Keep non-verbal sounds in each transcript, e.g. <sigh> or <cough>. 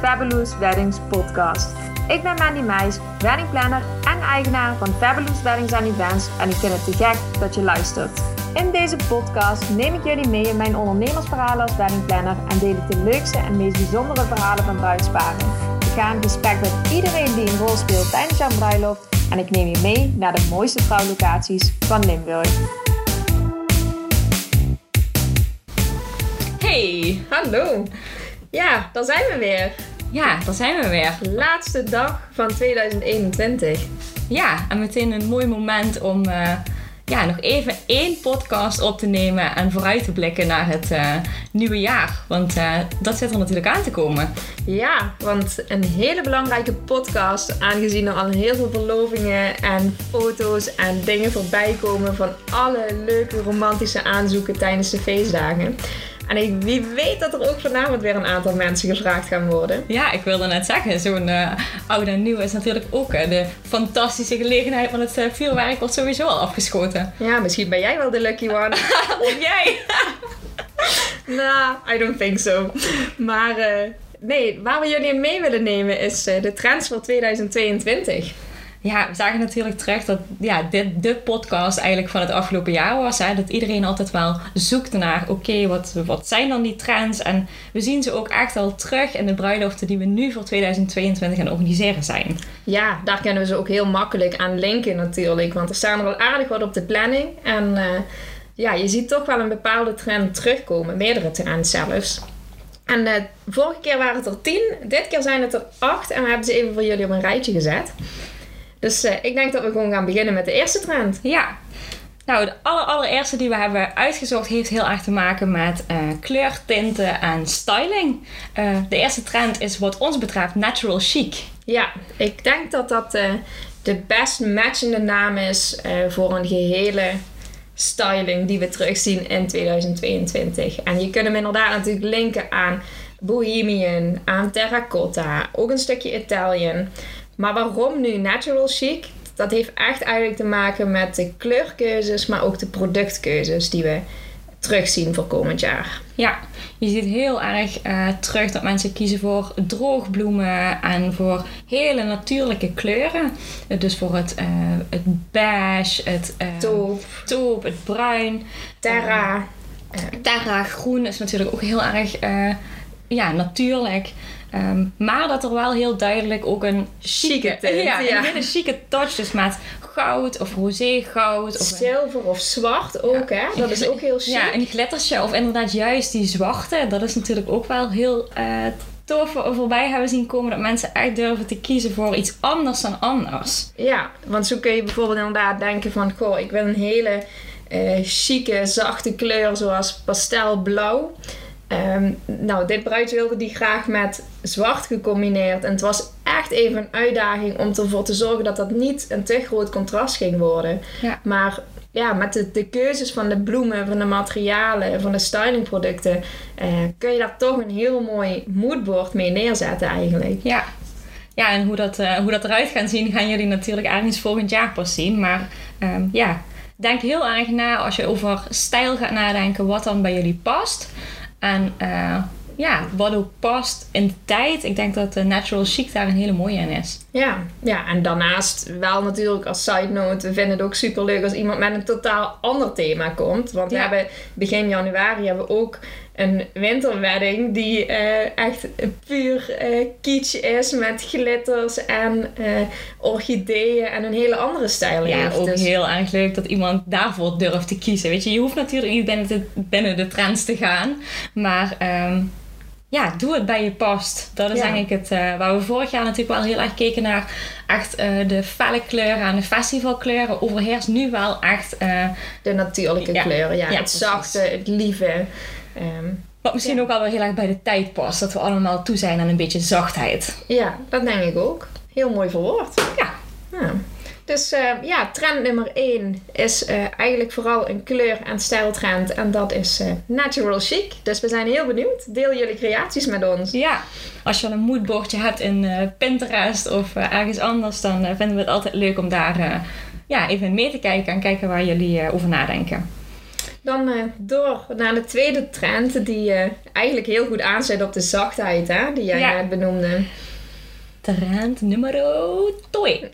Fabulous Weddings podcast. Ik ben Mandy Meijs, weddingplanner en eigenaar van Fabulous Weddings and Events en ik vind het te gek dat je luistert. In deze podcast neem ik jullie mee in mijn ondernemersverhalen als weddingplanner en deel ik de leukste en meest bijzondere verhalen van bruidsparen. Ik ga in gesprek met iedereen die een rol speelt tijdens jouw bruiloft en ik neem je mee naar de mooiste trouwlocaties van Limburg. Hey, Hallo! Ja, daar zijn we weer. ja, daar zijn we weer. Laatste dag van 2021. Ja, en meteen een mooi moment om eh, ja, nog even één podcast op te nemen en vooruit te blikken naar het eh, nieuwe jaar. Want eh, dat zit er natuurlijk aan te komen. Ja, want een hele belangrijke podcast, aangezien er al heel veel verlovingen en foto's en dingen voorbij komen van alle leuke romantische aanzoeken tijdens de feestdagen. En ik, wie weet dat er ook vanavond weer een aantal mensen gevraagd gaan worden. Ja, ik wilde net zeggen, zo'n eh oud en nieuw is natuurlijk ook eh, de fantastische gelegenheid, want het eh, vuurwerk wordt sowieso al afgeschoten. Ja, misschien ben jij wel de lucky one. <laughs> Of jij? <laughs> Nou, I don't think so. Maar eh, nee, waar we jullie mee willen nemen is de trends voor 2022. Ja, we zagen natuurlijk terug dat ja, dit de podcast eigenlijk van het afgelopen jaar was. Dat iedereen altijd wel zoekte naar, oké, wat, wat zijn dan die trends? En we zien ze ook echt al terug in de bruiloften die we nu voor 2022 aan het organiseren zijn. Ja, daar kunnen we ze ook heel makkelijk aan linken natuurlijk. Want er staan er al aardig wat op de planning. En eh, ja, je ziet toch wel een bepaalde trend terugkomen. Meerdere trends zelfs. En eh, vorige keer waren het er tien. Dit keer zijn het er acht. En we hebben ze even voor jullie op een rijtje gezet. Dus eh, ik denk dat we gewoon gaan beginnen met de eerste trend. Ja. Nou, de aller, allereerste die we hebben uitgezocht heeft heel erg te maken met eh, kleurtinten en styling. Eh, de eerste trend is wat ons betreft natural chic. Ja, ik denk dat dat de best matchende naam is voor een gehele styling die we terugzien in 2022. En je kunt hem inderdaad natuurlijk linken aan Bohemian, aan Terracotta, ook een stukje Italian. Maar waarom nu natural chic? Dat heeft echt eigenlijk te maken met de kleurkeuzes, maar ook de productkeuzes die we terugzien voor komend jaar. Ja, je ziet heel erg eh, terug dat mensen kiezen voor droogbloemen en voor hele natuurlijke kleuren. Dus voor het, eh, het beige, het eh, Taupe, taupe, het bruin. Terra. Terra groen is natuurlijk ook heel erg ja, natuurlijk. Ehm, maar dat er wel heel duidelijk ook een Chique tint, ja, ja. een hele chique touch is met goud of roze goud. Of Zilver of zwart ook, hè? Dat is ook heel chic. ja, een glittersje of inderdaad juist die zwarte. Dat is natuurlijk ook wel heel eh, tof voorbij hebben zien komen. Dat mensen echt durven te kiezen voor iets anders dan anders. Ja, want zo kun je bijvoorbeeld inderdaad denken van... Goh, ik wil een hele eh chique, zachte kleur zoals pastelblauw. Ehm, nou, dit bruid wilde die graag met zwart gecombineerd. En het was echt even een uitdaging om ervoor te zorgen dat dat niet een te groot contrast ging worden. Ja. Maar ja, met de, de keuzes van de bloemen, van de materialen, van de stylingproducten... eh, kun je daar toch een heel mooi moodboard mee neerzetten eigenlijk. Ja. Ja, en hoe dat, eh, hoe dat eruit gaat zien, gaan jullie natuurlijk ergens volgend jaar pas zien. Maar ehm, ja, denk heel erg na als je over stijl gaat nadenken, wat dan bij jullie past. En eh, ja, wat ook past in de tijd. Ik denk dat de natural chic daar een hele mooie in is. Ja, ja, en daarnaast wel natuurlijk als side note, we vinden het ook super leuk als iemand met een totaal ander thema komt. Want we Ja. hebben begin januari hebben we ook een winterwedding die eh, echt puur eh kitsch is met glitters en eh, orchideeën en een hele andere stijl Ja, heeft. ook Dus- heel erg leuk dat iemand daarvoor durft te kiezen. Weet je, je hoeft natuurlijk niet binnen de, binnen de trends te gaan. Maar ehm, ja, doe het bij je past. Dat is Ja. denk ik het waar we vorig jaar natuurlijk wel heel erg keken naar. Echt de felle kleuren en de festivalkleuren overheerst nu wel echt. de natuurlijke Ja. kleuren, ja. Ja, het precies. zachte, het lieve. Ehm, wat misschien Ja. ook wel weer heel erg bij de tijd past. Dat we allemaal toe zijn aan een beetje zachtheid. ja, dat denk ik ook. Heel mooi verwoord. Ja. Ja. Dus eh, ja, trend nummer 1 is eh, eigenlijk vooral een kleur- en stijltrend. En dat is eh, natural chic. Dus we zijn heel benieuwd. Deel jullie creaties met ons. Ja, als je al een moodboardje hebt in eh, Pinterest of ergens anders, dan vinden we het altijd leuk om daar ja, even mee te kijken en kijken waar jullie over nadenken. Dan uh, door naar de tweede trend die uh, eigenlijk heel goed aanzet op de zachtheid, hè, die jij Ja. net benoemde. Trend nummer 2. <laughs>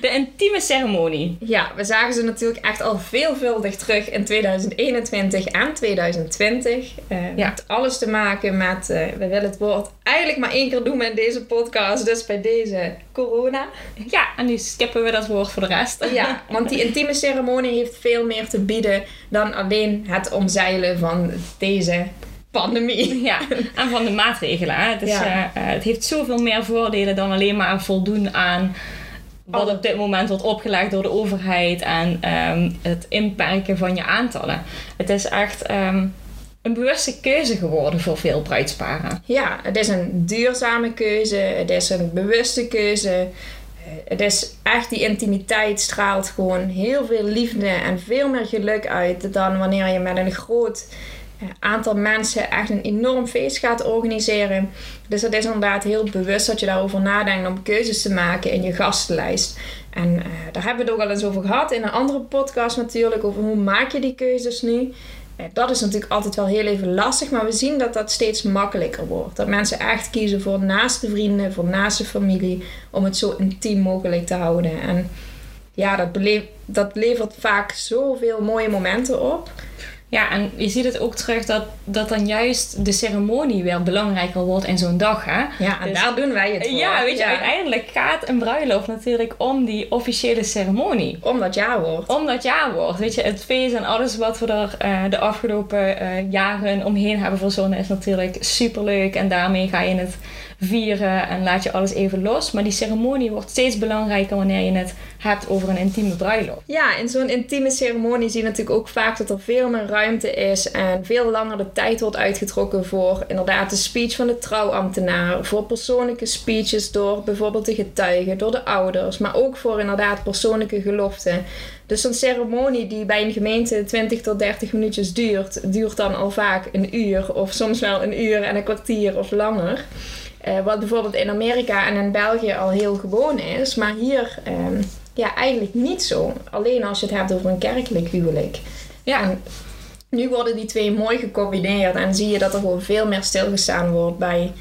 de intieme ceremonie. Ja, we zagen ze natuurlijk echt al veelvuldig terug in 2021 en 2020. Eh Ja. Met alles te maken met, eh, we willen het woord eigenlijk maar één keer noemen in deze podcast, dus bij deze corona. Ja, en nu skippen we dat woord voor de rest. Ja, want die intieme ceremonie heeft veel meer te bieden dan alleen het omzeilen van deze pandemie. Ja, en van de maatregelen. Hè. Het, is, Ja. eh, het heeft zoveel meer voordelen dan alleen maar voldoen aan wat op dit moment wordt opgelegd door de overheid en ehm, het inperken van je aantallen. Het is echt ehm, een bewuste keuze geworden voor veel bruidsparen. Ja, het is een duurzame keuze, het is een bewuste keuze. Eh, Het is echt die intimiteit straalt gewoon heel veel liefde en veel meer geluk uit dan wanneer je met een groot aantal mensen echt een enorm feest gaat organiseren. Dus het is inderdaad heel bewust dat je daarover nadenkt om keuzes te maken in je gastenlijst. En eh, daar hebben we het ook al eens over gehad in een andere podcast natuurlijk, over hoe maak je die keuzes nu. Eh, Dat is natuurlijk altijd wel heel even lastig, maar we zien dat dat steeds makkelijker wordt. Dat mensen echt kiezen voor naaste vrienden, voor naaste familie, om het zo intiem mogelijk te houden. En ja, dat, beleef- dat levert vaak zoveel mooie momenten op. Ja, en je ziet het ook terug dat, dat dan juist de ceremonie weer belangrijker wordt in zo'n dag. Hè? Ja, en Dus- daar doen wij het voor. Ja, weet je, uiteindelijk gaat een bruiloft natuurlijk om die officiële ceremonie. Om dat jaar wordt. Om dat jaar wordt. Weet je, het feest en alles wat we er eh, de afgelopen eh, jaren omheen hebben verzonnen is natuurlijk superleuk. En daarmee ga je het vieren en laat je alles even los. Maar die ceremonie wordt steeds belangrijker wanneer je het hebt over een intieme bruiloft. Ja, in zo'n intieme ceremonie zie je natuurlijk ook vaak dat er veel meer ruimte is en veel langer de tijd wordt uitgetrokken voor inderdaad de speech van de trouwambtenaar, voor persoonlijke speeches door bijvoorbeeld de getuigen, door de ouders, maar ook voor inderdaad persoonlijke geloften. Dus een ceremonie die bij een gemeente 20 tot 30 minuutjes duurt, duurt dan al vaak een uur of soms wel een uur en een kwartier of langer. Eh, wat bijvoorbeeld in Amerika en in België al heel gewoon is, maar hier ehm, ja, eigenlijk niet zo. Alleen als je het hebt over een kerkelijk huwelijk. Ja, En nu worden die twee mooi gecombineerd en zie je dat er gewoon veel meer stilgestaan wordt bij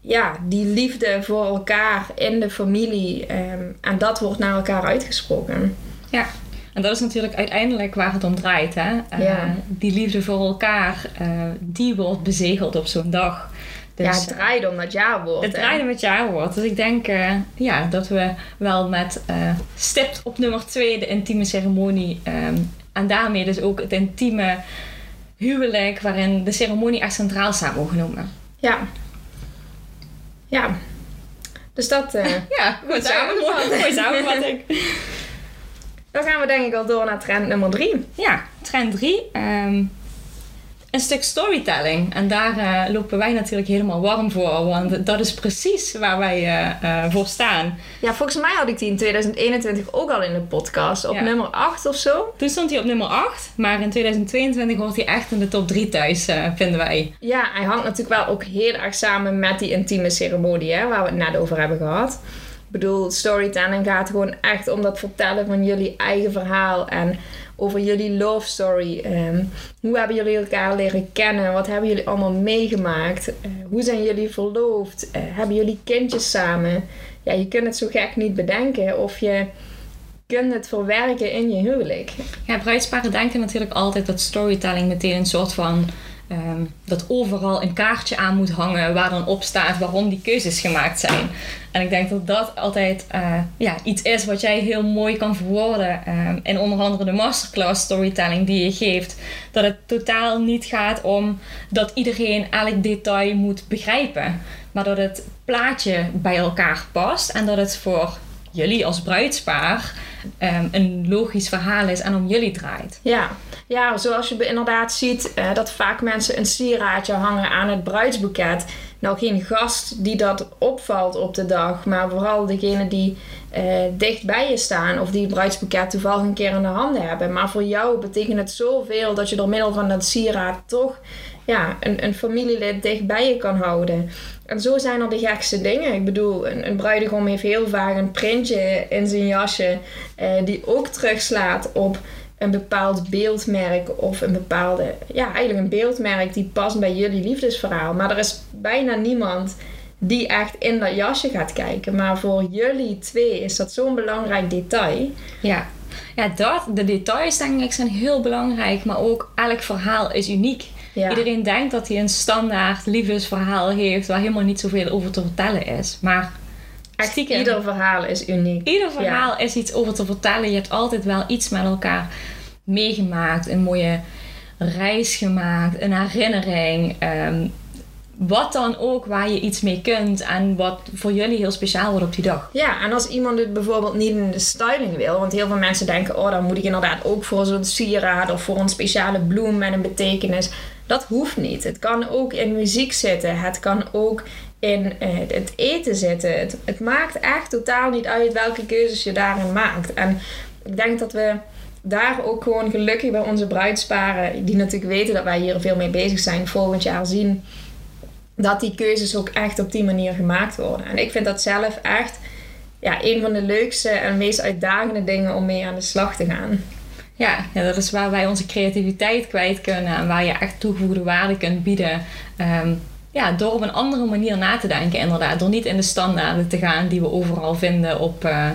ja, die liefde voor elkaar in de familie. ehm, en dat wordt naar elkaar uitgesproken. ja. En dat is natuurlijk uiteindelijk waar het om draait. Hè? Eh, Ja. Die liefde voor elkaar, eh, die wordt bezegeld op zo'n dag. Dus, ja, het draait om dat jaarwoord. Het draaide met jaarwoord. Dus ik denk eh, ja, dat we wel met eh stipt op nummer 2 de intieme ceremonie. ehm, en daarmee dus ook het intieme huwelijk waarin de ceremonie echt centraal staat mogen noemen. Ja. Ja. Dus dat... eh, <laughs> Ja, goed samengevat. Mooi samenvatting. <laughs> dan gaan we denk ik al door naar trend nummer drie. Ja, trend 3. Een stuk storytelling. En daar eh, lopen wij natuurlijk helemaal warm voor. Want dat is precies waar wij eh, eh, voor staan. Ja, volgens mij had ik die in 2021 ook al in de podcast. Op Ja. nummer 8 of zo. Toen stond hij op nummer 8. Maar in 2022 hoort hij echt in de top 3 thuis, vinden wij. Ja, hij hangt natuurlijk wel ook heel erg samen met die intieme ceremonie, hè, waar we het net over hebben gehad. Ik bedoel, storytelling gaat gewoon echt om dat vertellen van jullie eigen verhaal en over jullie love story. Ehm, hoe hebben jullie elkaar leren kennen? Wat hebben jullie allemaal meegemaakt? Eh, hoe zijn jullie verloofd? Eh, hebben jullie kindjes samen? Ja, je kunt het zo gek niet bedenken of je kunt het verwerken in je huwelijk. Ja, bruidsparen denken natuurlijk altijd dat storytelling meteen een soort van... ehm, dat overal een kaartje aan moet hangen waar dan op staat waarom die keuzes gemaakt zijn. En ik denk dat dat altijd eh, ja, iets is wat jij heel mooi kan verwoorden. ehm, in onder andere de masterclass storytelling die je geeft. Dat het totaal niet gaat om dat iedereen elk detail moet begrijpen. Maar dat het plaatje bij elkaar past en dat het voor jullie als bruidspaar ehm, een logisch verhaal is en om jullie draait. Ja, ja zoals je inderdaad ziet eh, dat vaak mensen een sieraadje hangen aan het bruidsboeket. Nou, geen gast die dat opvalt op de dag, maar vooral degene die eh, dicht bij je staan of die het bruidsboeket toevallig een keer in de handen hebben. Maar voor jou betekent het zoveel dat je door middel van dat sieraad toch ja, een, een familielid dicht bij je kan houden. En zo zijn er de gekste dingen. Ik bedoel, een, een bruidegom heeft heel vaak een printje in zijn jasje eh, die ook terugslaat op een bepaald beeldmerk of een bepaalde, ja, eigenlijk een beeldmerk die past bij jullie liefdesverhaal. Maar er is bijna niemand die echt in dat jasje gaat kijken. Maar voor jullie twee is dat zo'n belangrijk detail. Ja. Ja, dat, de details denk ik zijn heel belangrijk, maar ook elk verhaal is uniek. Ja. Iedereen denkt dat hij een standaard liefdesverhaal heeft waar helemaal niet zoveel over te vertellen is. Maar ieder verhaal is uniek. ieder verhaal is iets over te vertellen. Je hebt altijd wel iets met elkaar meegemaakt. Een mooie reis gemaakt, een herinnering. ehm, wat dan ook waar je iets mee kunt en wat voor jullie heel speciaal wordt op die dag. Ja, en als iemand het bijvoorbeeld niet in de styling wil, want heel veel mensen denken, oh, dan moet ik inderdaad ook voor zo'n sieraad of voor een speciale bloem met een betekenis. Dat hoeft niet. Het kan ook in muziek zitten. Het kan ook in eh, het eten zitten. Het, het maakt echt totaal niet uit welke keuzes je daarin maakt. En ik denk dat we daar ook gewoon gelukkig bij onze bruidsparen, die natuurlijk weten dat wij hier veel mee bezig zijn, volgend jaar zien dat die keuzes ook echt op die manier gemaakt worden. En ik vind dat zelf echt ja, een van de leukste en meest uitdagende dingen om mee aan de slag te gaan. Ja, ja, dat is waar wij onze creativiteit kwijt kunnen en waar je echt toegevoegde waarde kunt bieden. Ehm, ja, door op een andere manier na te denken, inderdaad. Door niet in de standaarden te gaan die we overal vinden op, eh,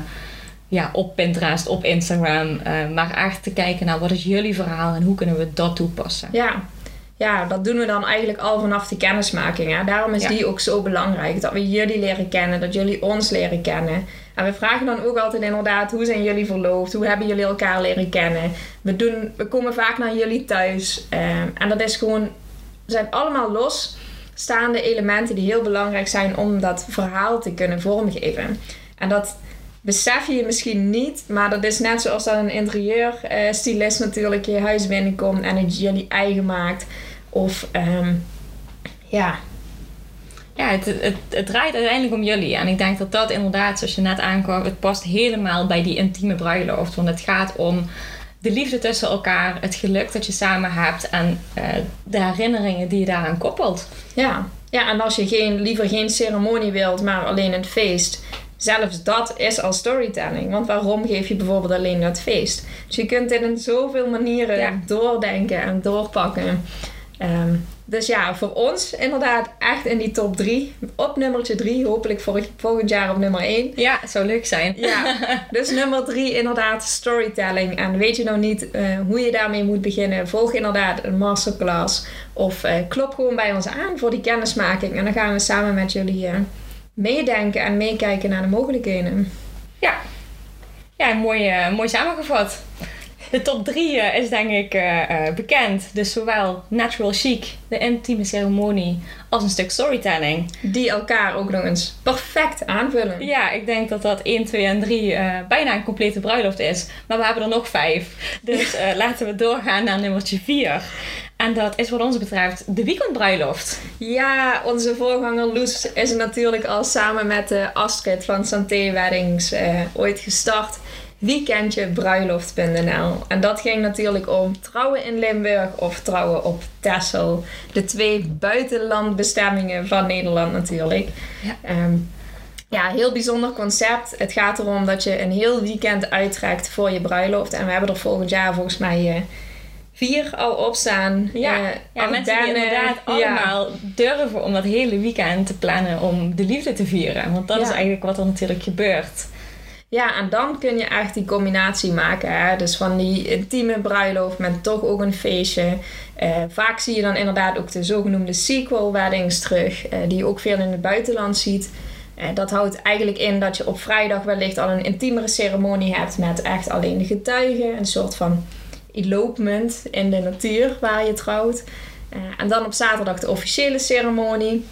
ja, op Pinterest, op Instagram. eh, maar echt te kijken naar wat is jullie verhaal en hoe kunnen we dat toepassen. Ja. Ja, dat doen we dan eigenlijk al vanaf de kennismaking. Hè? Daarom is Ja. die ook zo belangrijk. Dat we jullie leren kennen, dat jullie ons leren kennen. En we vragen dan ook altijd inderdaad, hoe zijn jullie verloofd? Hoe hebben jullie elkaar leren kennen? We, doen, we komen vaak naar jullie thuis. ehm, en dat is gewoon, zijn allemaal losstaande elementen die heel belangrijk zijn om dat verhaal te kunnen vormgeven. En dat besef je misschien niet, maar dat is net zoals dat een interieurstylist natuurlijk je huis binnenkomt en het jullie eigen maakt. Of ehm, ja, Ja, het, het, het draait uiteindelijk om jullie. En ik denk dat dat inderdaad, zoals je net aankwam, het past helemaal bij die intieme bruiloft. Want het gaat om de liefde tussen elkaar, het geluk dat je samen hebt en eh, de herinneringen die je daaraan koppelt. ja. ja, en als je geen, liever geen ceremonie wilt, maar alleen een feest. Zelfs dat is al storytelling. Want waarom geef je bijvoorbeeld alleen dat feest? Dus je kunt dit in zoveel manieren Ja. doordenken en doorpakken. Ehm, dus ja, voor ons inderdaad echt in die top 3. Op nummertje 3, hopelijk vorig- volgend jaar op nummer 1. Ja, zou leuk zijn. Ja, <laughs> dus nummer 3 inderdaad storytelling. En weet je nou niet eh, hoe je daarmee moet beginnen? Volg inderdaad een masterclass. Of eh, klop gewoon bij ons aan voor die kennismaking. En dan gaan we samen met jullie eh, meedenken en meekijken naar de mogelijkheden. Ja, ja mooi, mooi samengevat. De top 3 is denk ik eh, eh, bekend. Dus zowel natural chic, de intieme ceremonie, als een stuk storytelling. Die elkaar ook nog eens perfect aanvullen. Ja, ik denk dat dat 1, 2 en 3 eh, bijna een complete bruiloft is. Maar we hebben er nog 5. Dus <laughs> eh, laten we doorgaan naar nummertje 4. En dat is wat ons betreft de weekendbruiloft. Ja, onze voorganger Loes is natuurlijk al samen met eh, Astrid van Santé Weddings eh, ooit gestart. Weekendjebruiloft.nl En dat ging natuurlijk om trouwen in Limburg of trouwen op Texel. De twee buitenlandbestemmingen van Nederland natuurlijk. Ja. Ehm, ja, heel bijzonder concept. Het gaat erom dat je een heel weekend uittrekt voor je bruiloft. En we hebben er volgend jaar volgens mij eh, vier al op staan. Ja, Eh, ja mensen die inderdaad ja. allemaal durven om dat hele weekend te plannen om de liefde te vieren. Want dat Ja. is eigenlijk wat er natuurlijk gebeurt. Ja, en dan kun je echt die combinatie maken. Hè? Dus van die intieme bruiloft met toch ook een feestje. Eh, vaak zie je dan inderdaad ook de zogenoemde sequel weddings terug. eh, die je ook veel in het buitenland ziet. Eh, dat houdt eigenlijk in dat je op vrijdag wellicht al een intiemere ceremonie hebt. Met echt alleen de getuigen. Een soort van elopement in de natuur waar je trouwt. En dan op zaterdag de officiële ceremonie.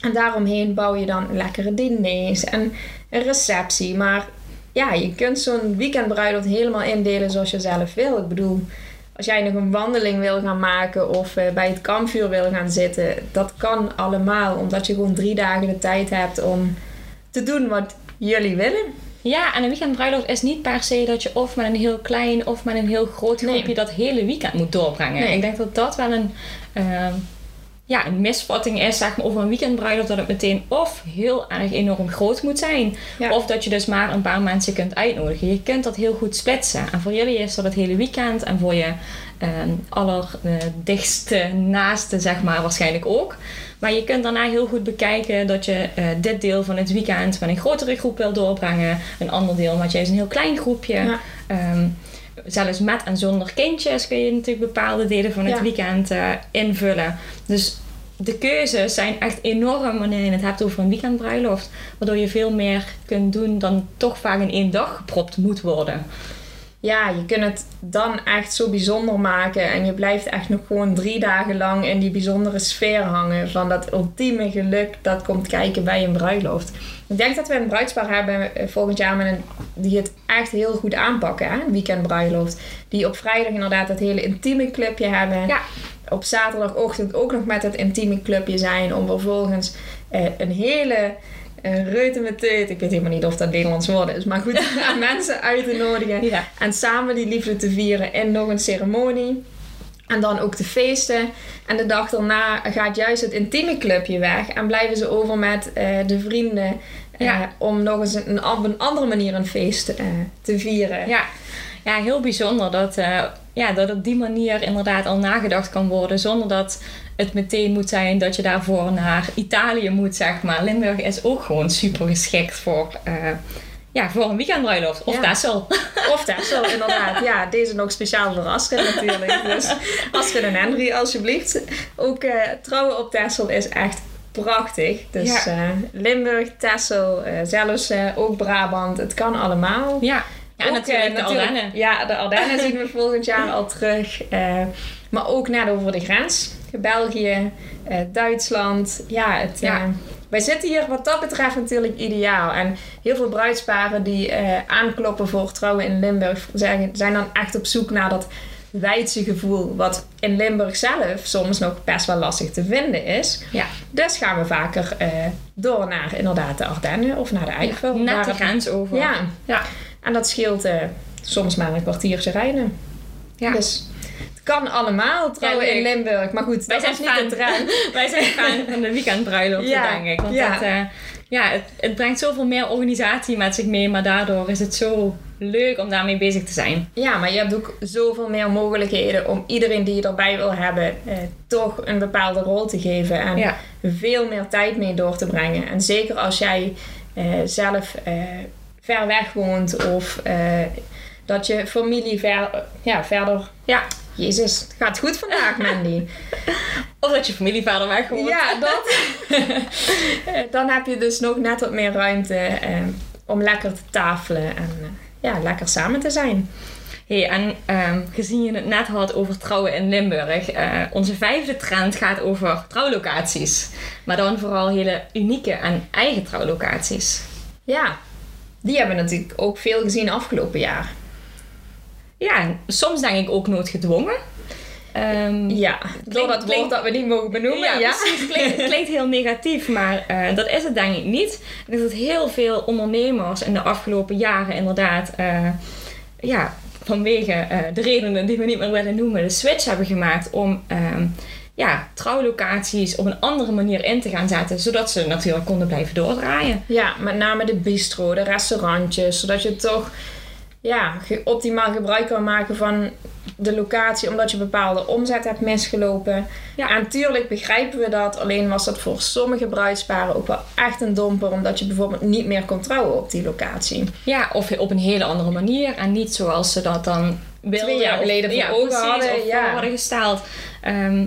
En daaromheen bouw je dan lekkere diners en een receptie. Maar ja, je kunt zo'n weekendbruiloft helemaal indelen zoals je zelf wil. Ik bedoel, als jij nog een wandeling wil gaan maken of eh, bij het kampvuur wil gaan zitten, dat kan allemaal. Omdat je gewoon drie dagen de tijd hebt om te doen wat jullie willen. Ja, en een weekendbruiloft is niet per se dat je of met een heel klein of met een heel groot Nee. groepje dat hele weekend moet doorbrengen. Nee. Ik denk dat dat wel een, eh, ja, een misvatting is zeg maar, over een weekendbruiloft dat het meteen of heel erg enorm groot moet zijn, Ja. of dat je dus maar een paar mensen kunt uitnodigen. Je kunt dat heel goed splitsen. En voor jullie is dat het hele weekend en voor je ehm allerdichtste naaste zeg maar waarschijnlijk ook. Maar je kunt daarna heel goed bekijken dat je eh, dit deel van het weekend met een grotere groep wil doorbrengen, een ander deel met juist een heel klein groepje. Ja. Ehm, zelfs met en zonder kindjes kun je natuurlijk bepaalde delen van het Ja. weekend eh, invullen. Dus de keuzes zijn echt enorm wanneer je het hebt over een weekendbruiloft. Waardoor je veel meer kunt doen dan toch vaak in één dag gepropt moet worden. Ja, je kunt het dan echt zo bijzonder maken. En je blijft echt nog gewoon drie dagen lang in die bijzondere sfeer hangen. Van dat ultieme geluk dat komt kijken bij een bruiloft. Ik denk dat we een bruidspaar hebben eh, volgend jaar met een, die het echt heel goed aanpakken. Hè? Een weekendbruiloft. Die op vrijdag inderdaad dat hele intieme clubje hebben. Ja. Op zaterdagochtend ook nog met het intieme clubje zijn. Om vervolgens eh, een hele uh, reuten met teut. Ik weet helemaal niet of dat Nederlands woord is. Maar goed, aan <laughs> mensen uit te nodigen. Ja. En samen die liefde te vieren in nog een ceremonie. En dan ook de feesten. En de dag daarna gaat juist het intieme clubje weg. En blijven ze over met eh, de vrienden. eh, Ja. om nog eens een, op een andere manier een feest eh, te vieren. Ja, ja heel bijzonder dat, ja, dat op die manier inderdaad al nagedacht kan worden. Zonder dat het meteen moet zijn dat je daarvoor naar Italië moet, zeg maar. Limburg is ook gewoon super geschikt voor, eh, ja, voor een weekendbruiloft. Of Ja. Texel. <laughs> Of Texel, inderdaad. Ja, deze nog speciaal voor Astrid natuurlijk. Dus Astrid en Henry, alsjeblieft. Ook eh, trouwen op Texel is echt prachtig. Dus Ja. eh, Limburg, Texel, eh, zelfs ook Brabant. Het kan allemaal. Ja, ja en Ook, natuurlijk de Ardennen. Ja, de Ardennen zien we volgend jaar al terug. Maar ook net over de grens. België, eh, Duitsland. Ja, het, Ja. eh, wij zitten hier wat dat betreft natuurlijk ideaal. En heel veel bruidsparen die eh, aankloppen voor trouwen in Limburg... Zeggen, zijn dan echt op zoek naar dat wijdse gevoel... wat in Limburg zelf soms nog best wel lastig te vinden is. Ja. Dus gaan we vaker door naar inderdaad de Ardennen of naar de Eifel. Net waar de grens over. Ja, Ja. en dat scheelt soms maar een kwartiertje rijden. Ja. Dus kan allemaal trouwen Ja, in. Trend. Maar goed, Wij dat zijn is niet de. <laughs> Wij zijn fan van de weekendbruiloft, Ja, denk ik. Want ja. het, eh, ja, het, het brengt zoveel meer organisatie met zich mee. Maar daardoor is het zo leuk om daarmee bezig te zijn. Ja, maar je hebt ook zoveel meer mogelijkheden om iedereen die je erbij wil hebben, eh, toch een bepaalde rol te geven. En Ja. veel meer tijd mee door te brengen. En zeker als jij eh, zelf eh, ver weg woont of eh, dat je familie ver, ja, verder. Ja. Jezus, het gaat goed vandaag, Mandy. <laughs> Of dat je familie verder weg woont. Ja, dat. <laughs> Dan heb je dus nog net wat meer ruimte eh, om lekker te tafelen en eh, ja, lekker samen te zijn. Hey, en ehm, gezien je het net had over trouwen in Limburg, eh, onze vijfde trend gaat over trouwlocaties. Maar dan vooral hele unieke en eigen trouwlocaties. Ja, die hebben we natuurlijk ook veel gezien afgelopen jaar. Ja, soms denk ik ook noodgedwongen. Ehm, Ja, door dat klinkt- woord dat we niet mogen benoemen. Ja, Ja, precies. Klinkt, klinkt <laughs> heel negatief, maar eh, dat is het denk ik niet. Ik denk dat heel veel ondernemers in de afgelopen jaren inderdaad, eh, ja, vanwege eh, de redenen die we niet meer willen noemen, de switch hebben gemaakt om ehm, ja, trouwlocaties op een andere manier in te gaan zetten, zodat ze natuurlijk konden blijven doordraaien. Ja, met name de bistro, de restaurantjes, zodat je toch ja, ge- optimaal gebruik kan maken van de locatie, omdat je bepaalde omzet hebt misgelopen. Ja. En natuurlijk begrijpen we dat, alleen was dat voor sommige bruidsparen ook wel echt een domper, omdat je bijvoorbeeld niet meer kon trouwen op die locatie. Ja, of op een hele andere manier en niet zoals ze dat dan wilden. Twee jaar geleden voor ja, ogen hadden, Of ja. voor hadden gesteld. Ehm,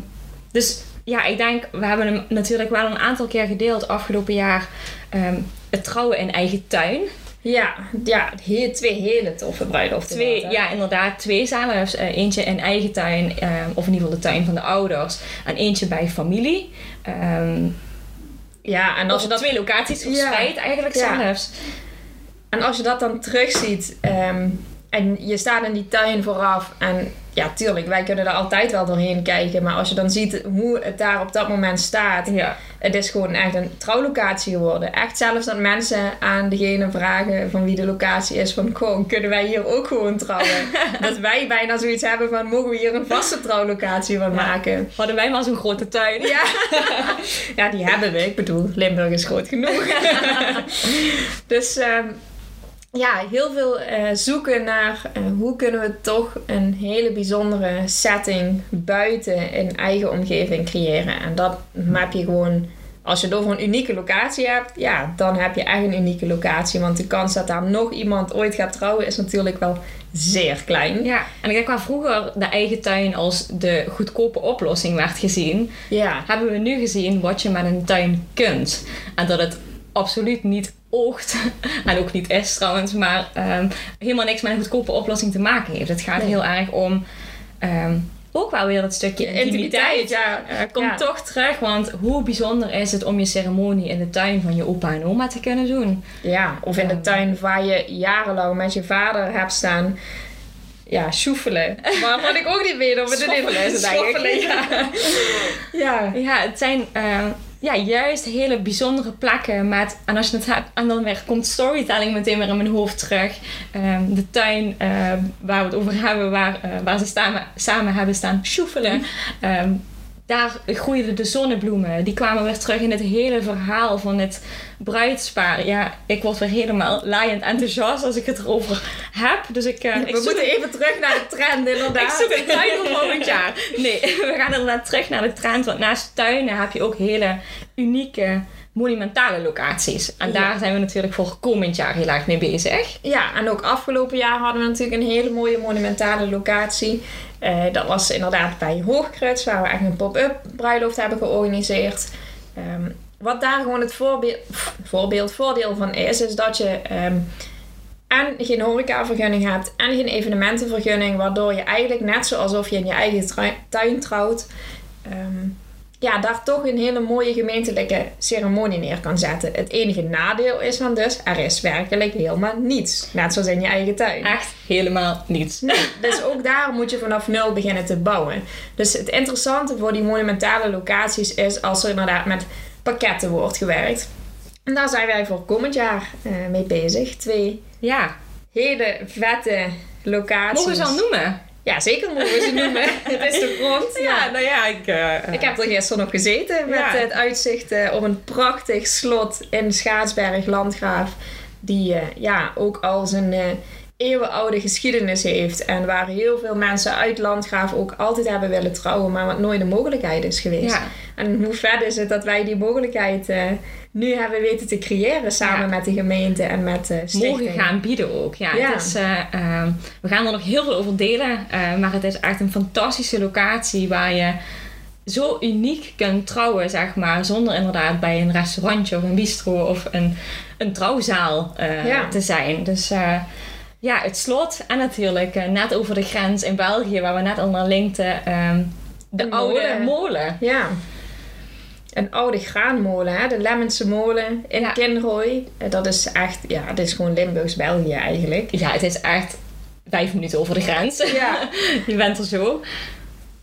dus ja, ik denk, we hebben hem natuurlijk wel een aantal keer gedeeld afgelopen jaar. ehm, het trouwen in eigen tuin. Ja, ja twee hele toffe bruiloften. Twee, ja, inderdaad, twee zelfs. Eh, eentje in eigen tuin, ehm, of in ieder geval de tuin van de ouders. En eentje bij familie. Ehm ja, en als je dat twee locaties Ja. verspreid eigenlijk Ja. zelfs. En als je dat dan terugziet ehm, en je staat in die tuin vooraf en ja, tuurlijk, wij kunnen er altijd wel doorheen kijken. Maar als je dan ziet hoe het daar op dat moment staat. Ja. Het is gewoon echt een trouwlocatie geworden. Echt zelfs dat mensen aan degene vragen van wie de locatie is. Van, goh, kunnen wij hier ook gewoon trouwen? <laughs> dat wij bijna zoiets hebben van, mogen we hier een vaste trouwlocatie van maken? Hadden wij maar zo'n grote tuin. Ja. <laughs> ja, die hebben we. Ik bedoel, Limburg is groot genoeg. <laughs> dus ehm, ja, heel veel eh, zoeken naar eh, hoe kunnen we toch een hele bijzondere setting buiten in eigen omgeving creëren. En dat heb je gewoon, als je het over een unieke locatie hebt, ja, dan heb je echt een unieke locatie. Want de kans dat daar nog iemand ooit gaat trouwen is natuurlijk wel zeer klein. Ja, en ik denk waar vroeger de eigen tuin als de goedkope oplossing werd gezien, Ja, hebben we nu gezien wat je met een tuin kunt. En dat het absoluut niet oogt, <laughs> en ook niet is trouwens, maar ehm, helemaal niks met een goedkope oplossing te maken heeft. Het gaat Nee. heel erg om ehm, ook wel weer dat stukje intimiteit. ja. Eh, komt Ja. toch terug, want hoe bijzonder is het om je ceremonie in de tuin van je opa en oma te kunnen doen? Ja, of in de tuin waar je jarenlang met je vader hebt staan. Ja, sjoefelen. <laughs> Maar wat ik ook niet weet of het een is eigenlijk. Ja. <laughs> ja. Ja, het zijn ja, juist hele bijzondere plekken. Met, en als je het hebt, en dan weer komt storytelling meteen weer in mijn hoofd terug. Ehm, de tuin eh, waar we het over hebben, waar, eh, waar ze samen, samen hebben staan sjoefelen. Ehm, daar groeiden de zonnebloemen. Die kwamen weer terug in het hele verhaal van het bruidspaar. Ja, ik word weer helemaal laaiend enthousiast als ik het erover heb. Dus ik, ik We moeten even terug naar de trend, <laughs> inderdaad. ik zoek een <laughs> tuin voor volgend jaar. Nee, <laughs> we gaan inderdaad terug naar de trend. Want naast tuinen heb je ook hele unieke monumentale locaties. En Ja. daar zijn we natuurlijk voor komend jaar heel erg mee bezig. Ja, en ook afgelopen jaar hadden we natuurlijk een hele mooie monumentale locatie. Eh, dat was inderdaad bij Hoogkruts, waar we echt een pop-up bruiloft hebben georganiseerd. Ehm, wat daar gewoon het voorbeeld, voorbeeld, voordeel van is, is dat je ehm, en geen horecavergunning hebt en geen evenementenvergunning, waardoor je eigenlijk net zoals je in je eigen tuin trouwt, ehm, ja, daar toch een hele mooie gemeentelijke ceremonie neer kan zetten. Het enige nadeel is dan dus, er is werkelijk helemaal niets. Net zoals in je eigen tuin. Echt helemaal niets. Nee, dus ook daar moet je vanaf nul beginnen te bouwen. Dus het interessante voor die monumentale locaties is als er inderdaad met pakketten wordt gewerkt. En daar zijn wij voor komend jaar eh, mee bezig. Twee Ja, hele vette locaties. mogen we ze al noemen? Ja, zeker mogen we ze noemen. <laughs> het is de grond. Ja, nou ja, ik... eh, Ik heb er gisteren nog gezeten met Ja. het uitzicht eh, op een prachtig slot in Schaatsberg, Landgraaf. Die eh, ja, ook al zijn eeuwenoude geschiedenis heeft. En waar heel veel mensen uit Landgraaf ook altijd hebben willen trouwen, maar wat nooit de mogelijkheid is geweest. Ja. En hoe vet is het dat wij die mogelijkheid nu hebben weten te creëren samen Ja. met de gemeente en met de stichting. mogen gaan bieden ook. Ja, Ja. Het is, eh, ehm, we gaan er nog heel veel over delen. eh, maar het is echt een fantastische locatie waar je zo uniek kunt trouwen, zeg maar. Zonder inderdaad bij een restaurantje of een bistro of een, een trouwzaal eh, Ja. te zijn. Dus ja, het slot. En natuurlijk net over de grens in België, waar we net al naar linkten. ehm, de oude molen. molen. Ja. Een oude graanmolen, hè? de Lemmense molen in Ja. Kinrooi. Eh, Dat is echt, ja, dat is gewoon Limburgs België eigenlijk. Ja, het is echt vijf minuten over de grens. <laughs> Ja. <laughs> Je bent er zo.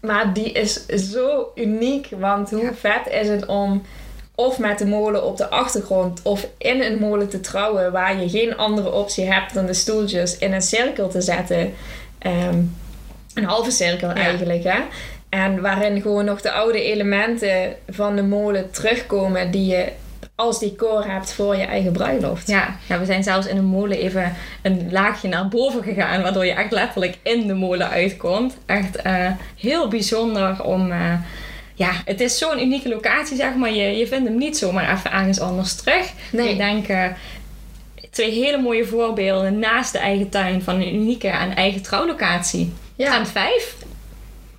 Maar die is zo uniek, want hoe vet is het om of met de molen op de achtergrond of in een molen te trouwen waar je geen andere optie hebt dan de stoeltjes in een cirkel te zetten. Ehm, een halve cirkel eigenlijk, hè. En waarin gewoon nog de oude elementen van de molen terugkomen die je als decor hebt voor je eigen bruiloft. Ja, ja, we zijn zelfs in een molen even een laagje naar boven gegaan, waardoor je echt letterlijk in de molen uitkomt. Echt eh, heel bijzonder om. eh, ja, het is zo'n unieke locatie, zeg maar. Je, je vindt hem niet zomaar even ergens anders terug. Nee. Ik denk eh, twee hele mooie voorbeelden naast de eigen tuin van een unieke en eigen trouwlocatie. Ja. Trend 5.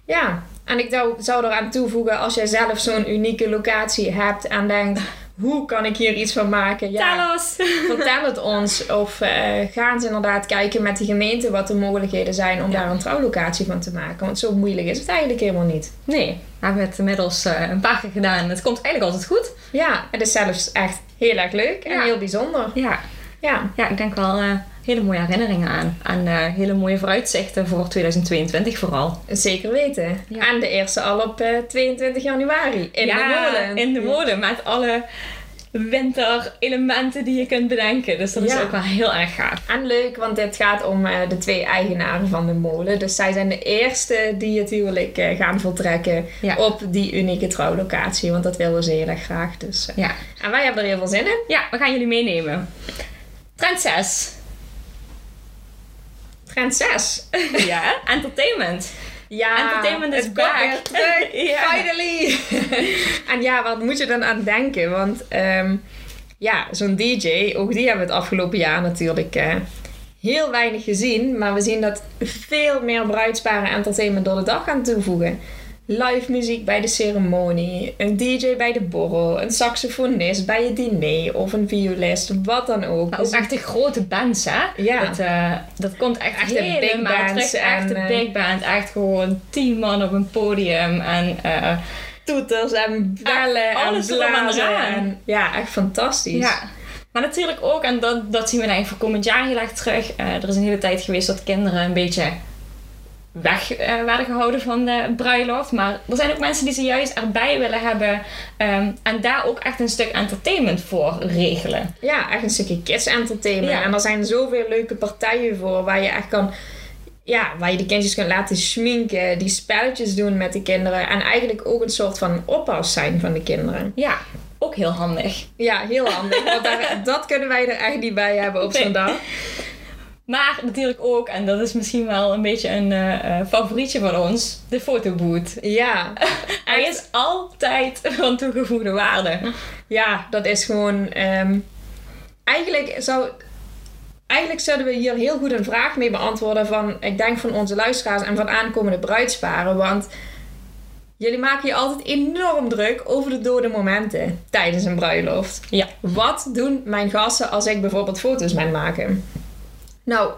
Ja, en ik zou, eraan toevoegen als jij zelf zo'n unieke locatie hebt en denkt, hoe kan ik hier iets van maken? Ja, <laughs> vertel het ons. Of eh, ga eens inderdaad kijken met de gemeente wat de mogelijkheden zijn om Ja. daar een trouwlocatie van te maken. Want zo moeilijk is het eigenlijk helemaal niet. Nee, we hebben het inmiddels eh, een paar keer gedaan. Het komt eigenlijk altijd goed. Ja, het is zelfs echt heel erg leuk en Ja. heel bijzonder. Ja, Ja, ja ik denk wel eh, hele mooie herinneringen aan. En eh, hele mooie vooruitzichten voor 2022 vooral. Zeker weten. Ja. En de eerste al op eh, 22 januari. In ja, de molen. in de molen. Met alle winterelementen die je kunt bedenken. Dus dat is ook wel heel erg gaaf. En leuk, want dit gaat om eh, de twee eigenaren van de molen. Dus zij zijn de eerste die het huwelijk eh, gaan voltrekken Ja. op die unieke trouwlocatie. Want dat willen ze heel erg graag. Dus, eh, Ja. En wij hebben er heel veel zin in. ja, we gaan jullie meenemen. Trend 6. Trend 6. Ja, entertainment. Ja, Entertainment is back. weer terug. <laughs> Ja. Finally. <laughs> en ja, wat moet je dan aan denken? Want ehm, ja, zo'n DJ, ook die hebben we het afgelopen jaar natuurlijk eh, heel weinig gezien. Maar we zien dat veel meer bruidsparen entertainment door de dag gaan toevoegen. Live muziek bij de ceremonie, een DJ bij de borrel, een saxofonist bij het diner of een violist, wat dan ook. Maar ook Dus- echt de grote bands, hè? Ja. Dat, eh, dat komt echt, Echt de big bands terug. Echt de en, eh, big band. Echt gewoon tien man op een podium. En eh, toeters en bellen en en blazen. En, ja, echt fantastisch. ja. Maar natuurlijk ook, en dat, dat zien we ik voor komend jaar heel erg terug. er is een hele tijd geweest dat kinderen een beetje weg eh, werden gehouden van de bruiloft. Maar er zijn ook mensen die ze juist erbij willen hebben. ehm, en daar ook echt een stuk entertainment voor regelen. Ja, echt een stukje kids entertainment. Ja. En er zijn zoveel leuke partijen voor waar je echt kan... Ja, waar je de kindjes kunt laten schminken, die spelletjes doen met de kinderen. En eigenlijk ook een soort van oppas zijn van de kinderen. Ja, ook heel handig. Ja, heel handig. Want daar, <laughs> dat kunnen wij er echt niet bij hebben op zo'n dag. Maar natuurlijk ook, en dat is misschien wel een beetje een eh, eh, favorietje van ons, de fotoboot. Ja, <laughs> Hij is altijd van toegevoegde waarde. ja dat is gewoon... ehm, eigenlijk zou... Eigenlijk zouden we hier heel goed een vraag mee beantwoorden van, ik denk van onze luisteraars en van aankomende bruidsparen. Want jullie maken je altijd enorm druk over de dode momenten tijdens een bruiloft. Ja. Wat doen mijn gasten als ik bijvoorbeeld foto's ben maken? Nou,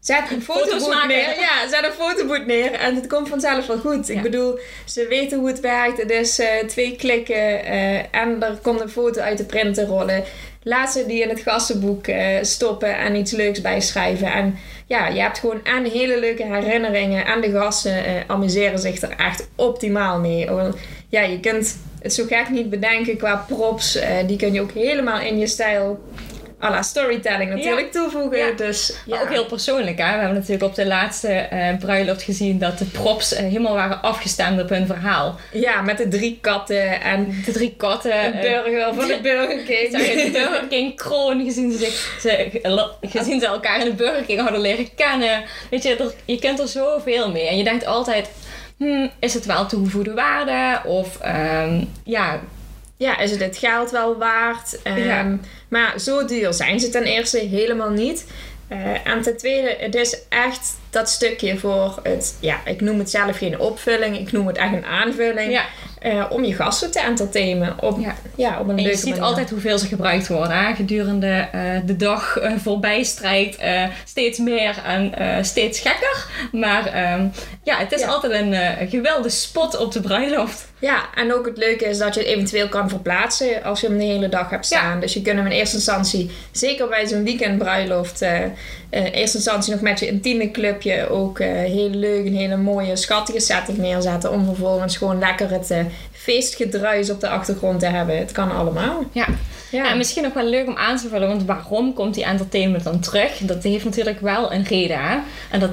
zet een Foto's fotoboot neer. Ja, zet een fotoboot neer en het komt vanzelf wel goed. Ja. Ik bedoel, ze weten hoe het werkt. Het is eh, twee klikken eh, en er komt een foto uit de printer rollen. Laat ze die in het gastenboek eh, stoppen en iets leuks bijschrijven. En ja, je hebt gewoon en hele leuke herinneringen. En de gasten amuseren zich er echt optimaal mee. Want, Ja, je kunt het zo gek niet bedenken qua props. die kun je ook helemaal in je stijl à la storytelling natuurlijk toevoegen. Ja. Dus Maar ook heel persoonlijk, hè. We hebben natuurlijk op de laatste eh, bruiloft gezien dat de props eh, helemaal waren afgestemd op hun verhaal. ja, met de drie katten en De drie katten. een eh, burger van de Burger King. De <laughs> Burger King kroon, gezien ze, zich, ze, gezien ze elkaar in de Burger King hadden leren kennen. Weet je, er, je kunt er zoveel mee. En je denkt altijd, hmm, is het wel toegevoegde waarde? Of ehm, ja, Ja, is het het geld wel waard? Ehm, Ja. Maar zo duur zijn ze ten eerste helemaal niet. Eh, en ten tweede, het is echt dat stukje voor het, ja, ik noem het zelf geen opvulling, ik noem het echt een aanvulling. ja. eh, om je gasten te entertainen op, Ja. ja. op een En je ziet manier. altijd hoeveel ze gebruikt worden. Hè? Gedurende eh, de dag eh, voorbij strijkt steeds meer en steeds gekker. Maar ehm, ja, het is Ja. altijd een geweldige spot op de bruiloft. Ja, en ook het leuke is dat je het eventueel kan verplaatsen als je hem de hele dag hebt staan. Dus je kunt hem in eerste instantie, zeker bij zo'n weekendbruiloft, in eerste instantie nog met je intieme clubje ook eh, heel leuk, een hele mooie, schattige setting neerzetten. Om vervolgens gewoon lekker het eh, feestgedruis op de achtergrond te hebben. Het kan allemaal. Ja. Ja, En misschien nog wel leuk om aan te vullen, want waarom komt die entertainment dan terug? Dat heeft natuurlijk wel een reden. Hè? En dat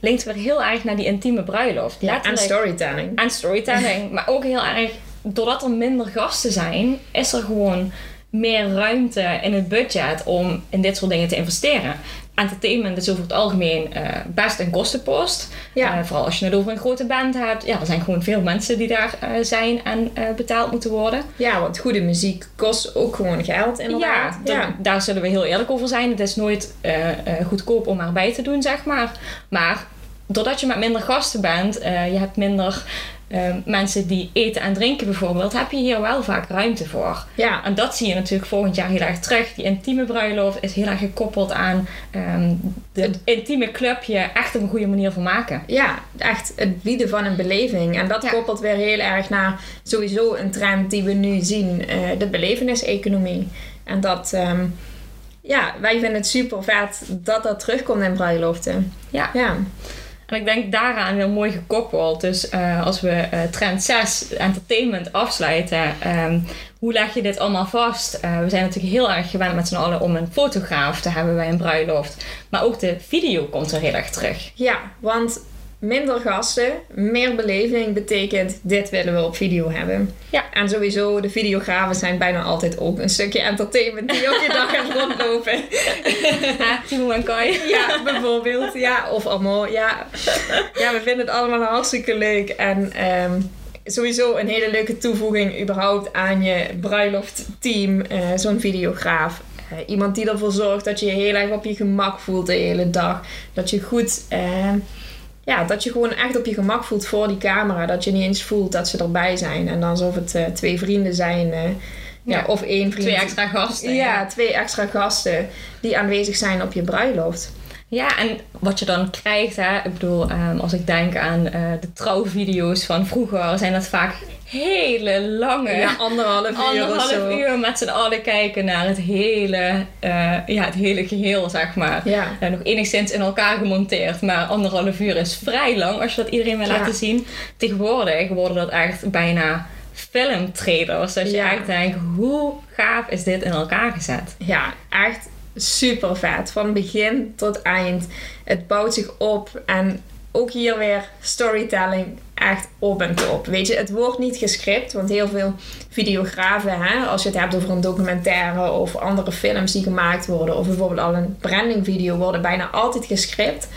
linkt weer heel erg naar die intieme bruiloft. ja, en storytelling. en storytelling. <laughs> maar ook heel erg, doordat er minder gasten zijn, is er gewoon meer ruimte in het budget om in dit soort dingen te investeren. Entertainment is over het algemeen eh, best een kostenpost. Ja. Eh, vooral als je het over een grote band hebt. Ja, er zijn gewoon veel mensen die daar eh, zijn en betaald moeten worden. Ja, want goede muziek kost ook gewoon geld inderdaad. Ja, da- daar zullen we heel eerlijk over zijn. Het is nooit goedkoop om erbij te doen, zeg maar. Maar doordat je met minder gasten bent, eh, je hebt minder eh, mensen die eten en drinken bijvoorbeeld, heb je hier wel vaak ruimte voor. ja. En dat zie je natuurlijk volgend jaar heel erg terug. Die intieme bruiloft is heel erg gekoppeld aan ehm de intieme clubje echt op een goede manier vermaken. Ja, echt het bieden van een beleving. En dat Ja. koppelt weer heel erg naar sowieso een trend die we nu zien, eh, de beleveniseconomie. En dat, ehm, ja, wij vinden het super vet dat dat terugkomt in bruiloften. Ja. Ja, En ik denk daaraan heel mooi gekoppeld. Dus eh, als we eh, trend 6, entertainment, afsluiten. ehm, hoe leg je dit allemaal vast? Eh, we zijn natuurlijk heel erg gewend met z'n allen om een fotograaf te hebben bij een bruiloft. Maar ook de video komt er heel erg terug. ja want minder gasten, meer beleving betekent dit willen we op video hebben. Ja. En sowieso, de videografen zijn bijna altijd ook een stukje entertainment die op je dag gaat rondlopen. Ha, <laughs> Timo en Kai. Ja, bijvoorbeeld. Ja, of allemaal. Ja. ja, we vinden het allemaal hartstikke leuk. En ehm, sowieso een hele leuke toevoeging überhaupt aan je bruiloftteam. eh Zo'n videograaf. Eh, iemand die ervoor zorgt dat je je heel erg op je gemak voelt de hele dag. Dat je goed... eh, ja, dat je gewoon echt op je gemak voelt voor die camera. Dat je niet eens voelt dat ze erbij zijn. En dan alsof het eh, twee vrienden zijn. eh, ja, Ja, of één vriend. Twee extra gasten. Ja, twee extra gasten die aanwezig zijn op je bruiloft. Ja, en wat je dan krijgt, hè, ik bedoel, ehm, als ik denk aan eh, de trouwvideo's van vroeger, zijn dat vaak hele lange, Ja, anderhalf uur of anderhalf uur met z'n allen kijken naar het hele, eh, ja, het hele geheel, zeg maar. Ja. Eh, nog enigszins in elkaar gemonteerd, maar anderhalf uur is vrij lang als je dat iedereen wil Ja. laten zien. Tegenwoordig worden dat echt bijna filmtrailers. Dus je Ja. echt denkt, hoe gaaf is dit in elkaar gezet? ja, echt super vet. Van begin tot eind. Het bouwt zich op. En ook hier weer storytelling echt op en top. Weet je, het wordt niet gescript. Want heel veel videografen, hè, als je het hebt over een documentaire of andere films die gemaakt worden. Of bijvoorbeeld al een brandingvideo, worden bijna altijd gescript.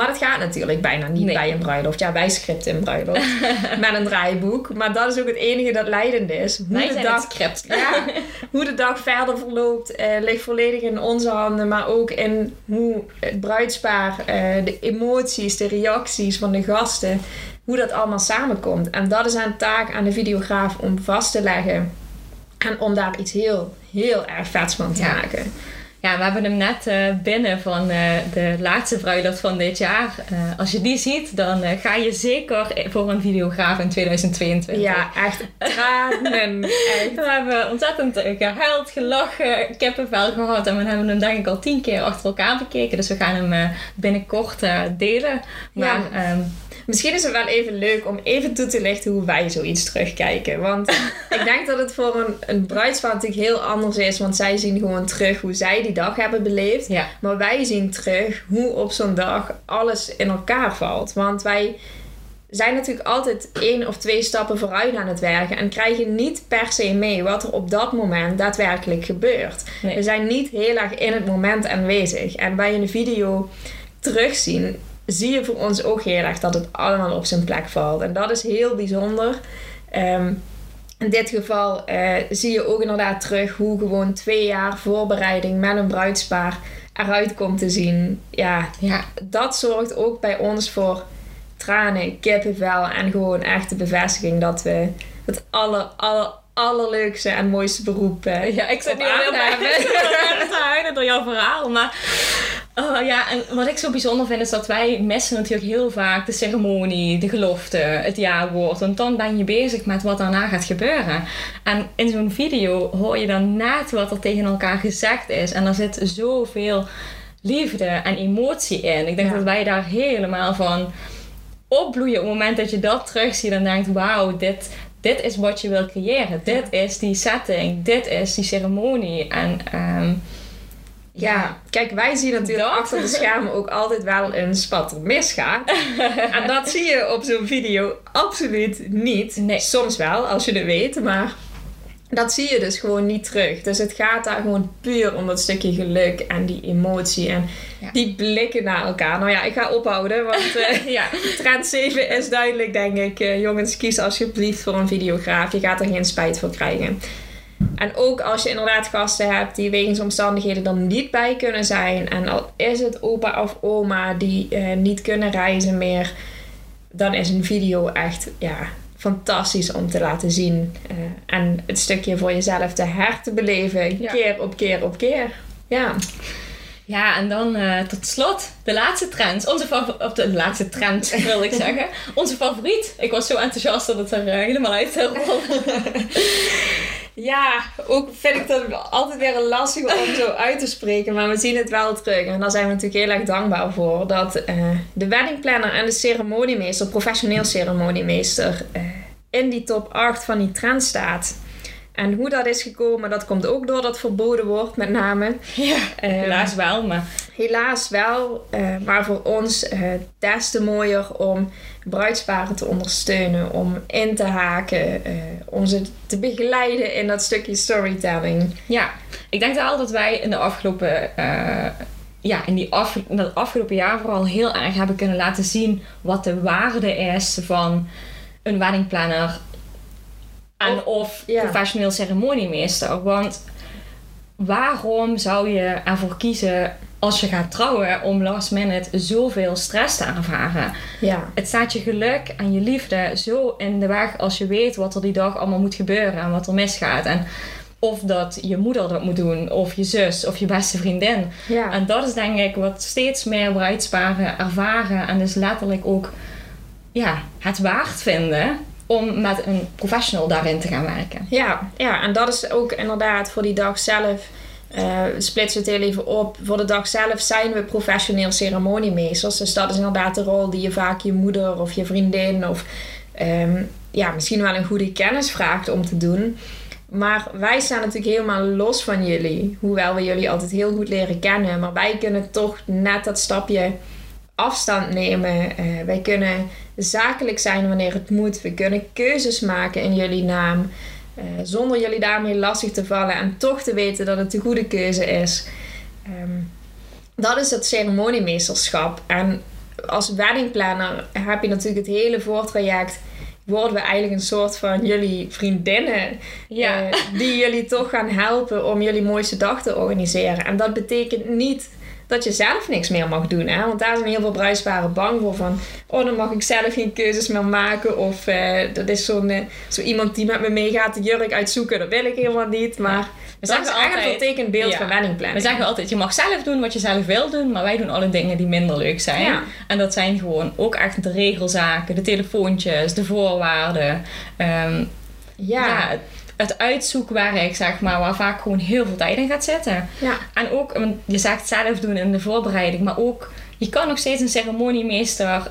Maar dat gaat natuurlijk bijna niet Nee. bij een bruiloft. Ja, wij scripten een bruiloft <laughs> met een draaiboek. Maar dat is ook het enige dat leidend is. Hoe Wij de dag script. ja, <laughs> hoe de dag verder verloopt eh, ligt volledig in onze handen. Maar ook in hoe het bruidspaar, eh, de emoties, de reacties van de gasten, hoe dat allemaal samenkomt. En dat is een taak aan de videograaf om vast te leggen. En om daar iets heel, heel erg vets van te Ja. maken. Ja, we hebben hem net eh, binnen van eh, de laatste bruiloft van dit jaar. Eh, als je die ziet, dan ga je zeker voor een videograaf in 2022. Ja, echt tranen. <laughs> Echt. We hebben ontzettend eh, gehuild, gelachen, kippenvel gehad. En we hebben hem denk ik al tien keer achter elkaar bekeken. Dus we gaan hem binnenkort delen. Maar Ja. ehm, Misschien is het wel even leuk om even toe te lichten hoe wij zoiets terugkijken. Want <laughs> ik denk dat het voor een, een bruidspaar natuurlijk heel anders is. Want zij zien gewoon terug hoe zij die dag hebben beleefd. ja, Maar wij zien terug hoe op zo'n dag alles in elkaar valt. Want wij zijn natuurlijk altijd één of twee stappen vooruit aan het werken. En krijgen niet per se mee wat er op dat moment daadwerkelijk gebeurt. Nee. We zijn niet heel erg in het moment aanwezig. En bij een video terugzien, zie je voor ons ook heel erg dat het allemaal op zijn plek valt. En dat is heel bijzonder. Ehm, in dit geval eh, zie je ook inderdaad terug hoe gewoon twee jaar voorbereiding met een bruidspaar eruit komt te zien. Ja, ja, dat zorgt ook bij ons voor tranen, kippenvel en gewoon echt de bevestiging dat we het aller, aller, allerleukste en mooiste beroep eh, ja, ik zit nu bij <laughs> <laughs> te huilen door jouw verhaal. Maar oh, ja, en wat ik zo bijzonder vind is dat wij missen natuurlijk heel vaak de ceremonie, de gelofte, het jaarwoord. Want dan ben je bezig met wat daarna gaat gebeuren. En in zo'n video hoor je dan net wat er tegen elkaar gezegd is. En er zit zoveel liefde en emotie in. Ik denk Ja. dat wij daar helemaal van opbloeien op het moment dat je dat terugziet en denkt: wauw, dit, dit is wat je wil creëren. Dit is die setting, dit is die ceremonie. En ehm, Ja, kijk, wij zien natuurlijk Dat. achter de schermen ook altijd wel eens wat er misgaat. <laughs> en dat zie je op zo'n video absoluut niet. Nee. Soms wel, als je het weet, maar dat zie je dus gewoon niet terug. Dus het gaat daar gewoon puur om dat stukje geluk en die emotie en Ja. die blikken naar elkaar. Nou ja, ik ga ophouden, want eh, <laughs> ja, trend 7 is duidelijk, denk ik. Eh, jongens, kies alsjeblieft voor een videograaf. Je gaat er geen spijt voor krijgen. En ook als je inderdaad gasten hebt die wegens omstandigheden er niet bij kunnen zijn. En al is het opa of oma die eh, niet kunnen reizen meer. Dan is een video echt ja, fantastisch om te laten zien. Eh, en het stukje voor jezelf te her te beleven. Ja. Keer op keer op keer. Ja. ja, en dan eh, tot slot de laatste trend. Onze of de laatste trend <laughs> wil ik zeggen. Onze favoriet. Ik was zo enthousiast dat het er eh, helemaal uit rolde. <laughs> Ja, ook vind ik dat altijd weer een lastig om zo uit te spreken. Maar we zien het wel terug. En daar zijn we natuurlijk heel erg dankbaar voor. Dat uh, de weddingplanner en de ceremoniemeester, professioneel ceremoniemeester, uh, in die top 8 van die trend staat. En hoe dat is gekomen, dat komt ook door dat verboden wordt met name. Ja, helaas wel, maar... Helaas wel, uh, maar voor ons uh, des te mooier om bruidsparen te ondersteunen, om in te haken, uh, om ze te begeleiden in dat stukje storytelling. Ja, ik denk wel dat wij in de afgelopen ja, in, die af, in dat afgelopen jaar vooral heel erg hebben kunnen laten zien wat de waarde is van een weddingplanner en of ja. professioneel ceremoniemeester. Want waarom zou je ervoor kiezen als je gaat trouwen om last minute zoveel stress te ervaren? Ja. Het staat je geluk en je liefde zo in de weg als je weet wat er die dag allemaal moet gebeuren en wat er misgaat. En of dat je moeder dat moet doen, of je zus, of je beste vriendin. Ja. En dat is denk ik wat steeds meer bruidsparen ervaren en dus letterlijk ook ja, het waard vinden om met een professional daarin te gaan werken. Ja, ja en dat is ook inderdaad voor die dag zelf. Uh, splitsen het heel even op. Voor de dag zelf zijn we professioneel ceremoniemeesters. Dus dat is inderdaad de rol die je vaak je moeder of je vriendin of um, ja, misschien wel een goede kennis vraagt om te doen. Maar wij staan natuurlijk helemaal los van jullie. Hoewel we jullie altijd heel goed leren kennen. Maar wij kunnen toch net dat stapje afstand nemen. Uh, wij kunnen zakelijk zijn wanneer het moet. We kunnen keuzes maken in jullie naam. Uh, zonder jullie daarmee lastig te vallen en toch te weten dat het de goede keuze is. Um, dat is het ceremoniemeesterschap. En als weddingplanner heb je natuurlijk het hele voortraject. Worden we eigenlijk een soort van jullie vriendinnen. Ja. Uh, die jullie toch gaan helpen om jullie mooiste dag te organiseren. En dat betekent niet dat je zelf niks meer mag doen. Hè? Want daar zijn heel veel bruidsparen bang voor. Van, oh, dan mag ik zelf geen keuzes meer maken. Of uh, dat is zo'n, uh, zo iemand die met me meegaat de jurk uitzoeken. Dat wil ik helemaal niet. Maar we dat is eigenlijk een beeld ja. van weddingplanning. We zeggen altijd, je mag zelf doen wat je zelf wil doen. Maar wij doen alle dingen die minder leuk zijn. Ja. En dat zijn gewoon ook echt de regelzaken. De telefoontjes, de voorwaarden. Um, ja. ja het uitzoekwerk, zeg maar, waar vaak gewoon heel veel tijd in gaat zitten. Ja. En ook, je zegt zelf doen in de voorbereiding, maar ook, je kan nog steeds een ceremoniemeester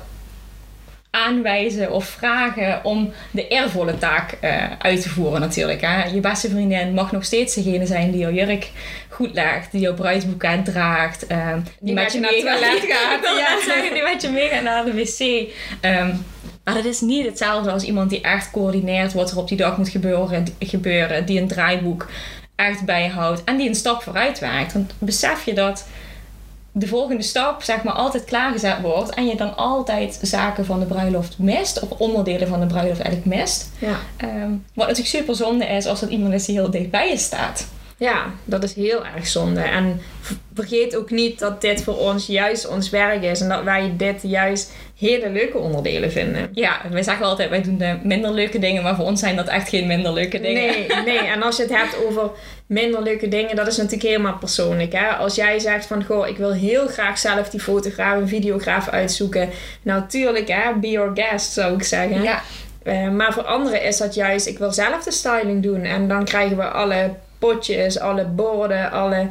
aanwijzen of vragen om de eervolle taak uh, uit te voeren natuurlijk. Hè? Je beste vriendin mag nog steeds degene zijn die jouw jurk goed legt, die jouw bruidsboeket draagt, uh, die, die, met je naar het toilet <laughs> gaat. ja. zeggen, die met je meegaat naar de wc. Um, maar dat is niet hetzelfde als iemand die echt coördineert wat er op die dag moet gebeuren, gebeuren die een draaiboek echt bijhoudt en die een stap vooruit werkt. Want besef je dat de volgende stap zeg maar altijd klaargezet wordt en je dan altijd zaken van de bruiloft mist of onderdelen van de bruiloft eigenlijk mist. Ja. Um, wat natuurlijk super zonde is als dat iemand is die heel dicht bij je staat. Ja, dat is heel erg zonde. En vergeet ook niet dat dit voor ons juist ons werk is. En dat wij dit juist hele leuke onderdelen vinden. Ja, wij zeggen altijd, wij doen de minder leuke dingen. Maar voor ons zijn dat echt geen minder leuke dingen. Nee, nee. En als je het hebt over minder leuke dingen, dat is natuurlijk helemaal persoonlijk. Hè? Als jij zegt van, goh, ik wil heel graag zelf die fotograaf en videograaf uitzoeken. Nou, tuurlijk, hè, be your guest, zou ik zeggen. Ja. Uh, maar voor anderen is dat juist, ik wil zelf de styling doen. En dan krijgen we alle potjes, alle borden, alle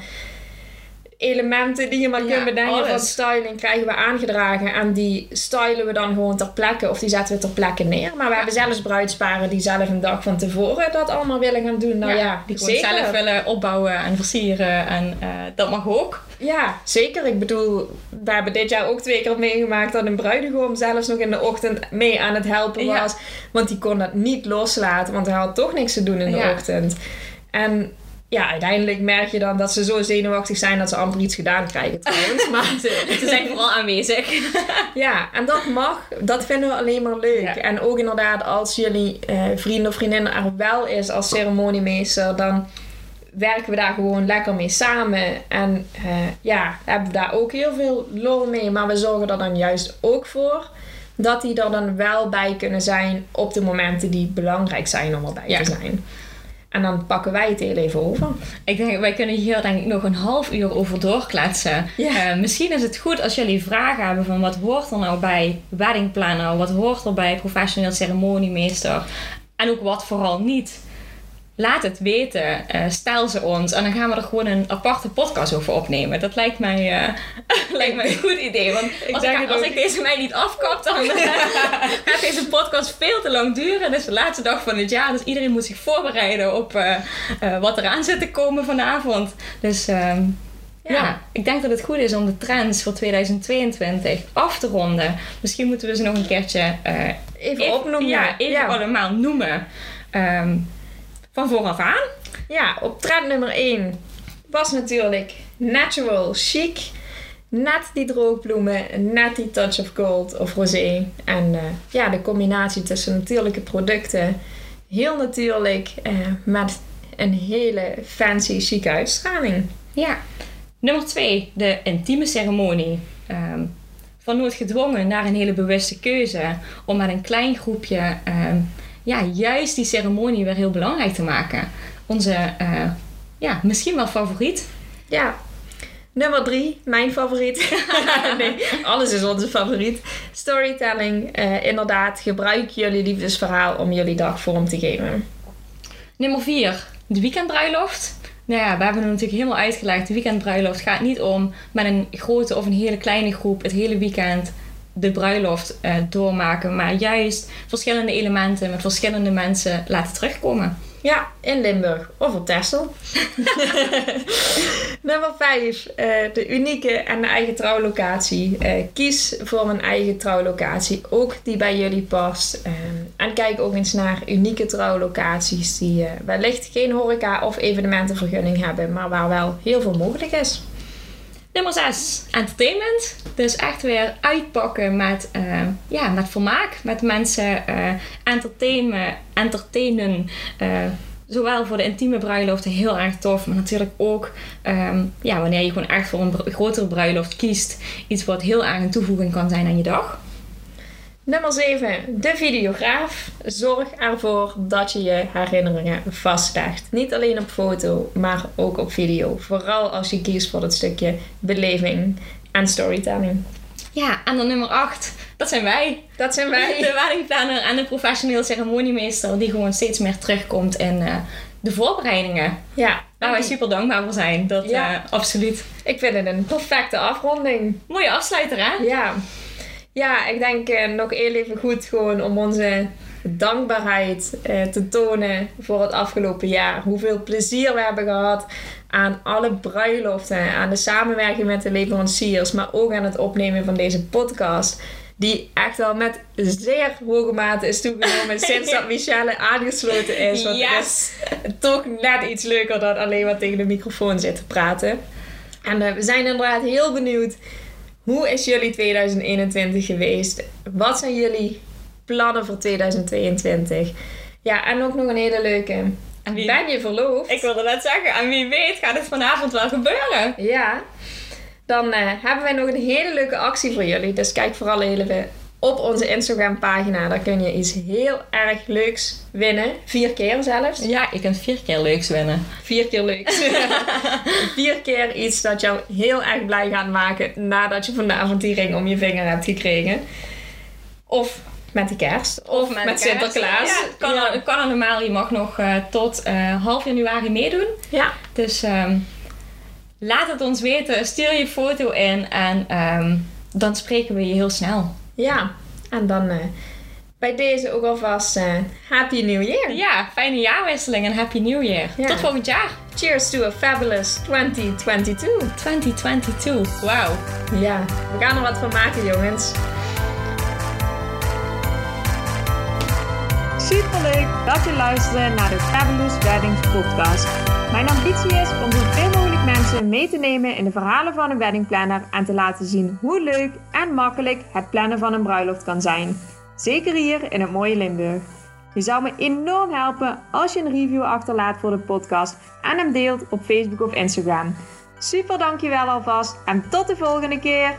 elementen die je maar Ja, kunt bedenken alles. van styling krijgen we aangedragen. En die stylen we dan gewoon ter plekke of die zetten we ter plekke neer. Maar we hebben zelfs bruidsparen die zelf een dag van tevoren dat allemaal willen gaan doen. Nou ja, die gewoon zeker. zelf willen opbouwen en versieren. En uh, dat mag ook. Ja, zeker. Ik bedoel, we hebben dit jaar ook twee keer meegemaakt dat een bruidegom zelfs nog in de ochtend mee aan het helpen was. Want die kon dat niet loslaten, want hij had toch niks te doen in de ochtend. En ja, uiteindelijk merk je dan dat ze zo zenuwachtig zijn dat ze amper iets gedaan krijgen trouwens. <laughs> Maar Ze zijn vooral aanwezig. <laughs> ja, en dat mag. Dat vinden we alleen maar leuk. Ja. En ook inderdaad, als jullie eh vrienden of vriendinnen er wel is als ceremoniemeester, dan werken we daar gewoon lekker mee samen. En eh, ja, hebben we daar ook heel veel lol mee. Maar we zorgen er dan juist ook voor dat die er dan wel bij kunnen zijn op de momenten die belangrijk zijn om erbij Ja. te zijn. En dan pakken wij het heel even over. Ik denk, wij kunnen hier denk ik nog een half uur over doorkletsen. Eh, misschien is het goed als jullie vragen hebben van wat hoort er nou bij weddingplanner? Wat hoort er bij professioneel ceremoniemeester? En ook wat vooral niet. Laat het weten. Eh, stel ze ons. En dan gaan we er gewoon een aparte podcast over opnemen. Dat lijkt mij, eh, <laughs> lijkt mij een goed idee. Want als, <laughs> ik, als ik, deze mij niet afkap, dan <laughs> gaat deze podcast veel te lang duren. Het is de laatste dag van het jaar. Dus iedereen moet zich voorbereiden op wat er aan zit te komen vanavond. Dus... Ehm, ja. ik denk dat het goed is om de trends voor 2022 af te ronden. Misschien moeten we ze nog een keertje uh, even, opnoemen. Ja, even allemaal noemen. Um, van vooraf aan. Ja, op trend nummer 1 was natuurlijk natural chic. Net die droogbloemen, net die touch of gold of rosé. En uh, ja, de combinatie tussen natuurlijke producten. Heel natuurlijk, uh, met een hele fancy, chique uitstraling. Ja, Nummer twee, de intieme ceremonie. Um, van nooit gedwongen naar een hele bewuste keuze om met een klein groepje ehm, ja, juist die ceremonie weer heel belangrijk te maken. Onze, uh, ja, misschien wel favoriet. Ja, Nummer drie, mijn favoriet. <laughs> nee, alles is onze favoriet. Storytelling. Uh, inderdaad, gebruik jullie liefdesverhaal om jullie dag vorm te geven. Nummer vier, de weekendbruiloft. Nou ja, we hebben het natuurlijk helemaal uitgelegd. De weekendbruiloft gaat niet om met een grote of een hele kleine groep het hele weekend de bruiloft uh, doormaken. Maar juist verschillende elementen met verschillende mensen laten terugkomen. Ja, in Limburg of op Texel. <laughs> Nummer 5. Uh, eh, de unieke en de eigen trouwlocatie. Uh, kies voor een eigen trouwlocatie, ook die bij jullie past. Uh, en kijk ook eens naar unieke trouwlocaties die wellicht geen horeca of evenementenvergunning hebben, maar waar wel heel veel mogelijk is. Nummer 6, entertainment. Dus echt weer uitpakken met, uh, ja, met vermaak. Met mensen uh, entertainen. entertainen uh, zowel voor de intieme bruiloften heel erg tof. Maar natuurlijk ook um, ja, wanneer je gewoon echt voor een grotere bruiloft kiest. Iets wat heel erg een toevoeging kan zijn aan je dag. Nummer 7. De videograaf. Zorg ervoor dat je je herinneringen vastlegt. Niet alleen op foto, maar ook op video. Vooral als je kiest voor het stukje beleving en storytelling. Ja, en dan nummer 8. Dat zijn wij. Dat zijn wij. <laughs> De weddingplanner en de professioneel ceremoniemeester die gewoon steeds meer terugkomt in uh, de voorbereidingen. Ja. Waar wij super dankbaar voor zijn. Dat ja. Uh, absoluut. Ik vind het een perfecte afronding. Mooie afsluiter hè? Ja. Ja, ik denk uh, nog even goed gewoon om onze dankbaarheid uh, te tonen voor het afgelopen jaar. Hoeveel plezier we hebben gehad aan alle bruiloften, aan de samenwerking met de leveranciers, maar ook aan het opnemen van deze podcast. Die echt wel met zeer hoge mate is toegenomen <laughs> sinds dat Michelle aangesloten is. Want yes. het is toch net iets leuker dan alleen maar tegen de microfoon zitten praten. En uh, we zijn inderdaad heel benieuwd hoe is jullie 2021 geweest? Wat zijn jullie plannen voor 2022? Ja, en ook nog een hele leuke. Wie... Ben je verloofd? Ik wilde net zeggen, en wie weet gaat het vanavond wel gebeuren. Ja, dan uh, hebben wij nog een hele leuke actie voor jullie. Dus kijk vooral even op onze Instagram pagina. Daar kun je iets heel erg leuks winnen. Vier keer zelfs. Ja, je kunt vier keer leuks winnen. Vier keer leuks. <laughs> vier keer iets dat jou heel erg blij gaat maken nadat je vanavond die ring om je vinger hebt gekregen. Of met de kerst. Of, met, met Sinterklaas. Ja, kan, ja. Er, kan normaal. Je mag nog uh, tot uh, half januari meedoen. Ja. Dus um, laat het ons weten. Stuur je foto in. En um, dan spreken we je heel snel. Ja, en dan uh, bij deze ook alvast uh, Happy New Year. Ja, fijne jaarwisseling en Happy New Year. Ja. Tot volgend jaar. Cheers to a fabulous 2022. 2022, wauw. Ja, we gaan er wat van maken jongens. Superleuk dat je luisterde naar de Fabulous Weddings podcast. Mijn ambitie is om zoveel mogelijk mensen mee te nemen in de verhalen van een weddingplanner en te laten zien hoe leuk en makkelijk het plannen van een bruiloft kan zijn. Zeker hier in het mooie Limburg. Je zou me enorm helpen als je een review achterlaat voor de podcast en hem deelt op Facebook of Instagram. Super dankjewel alvast en tot de volgende keer!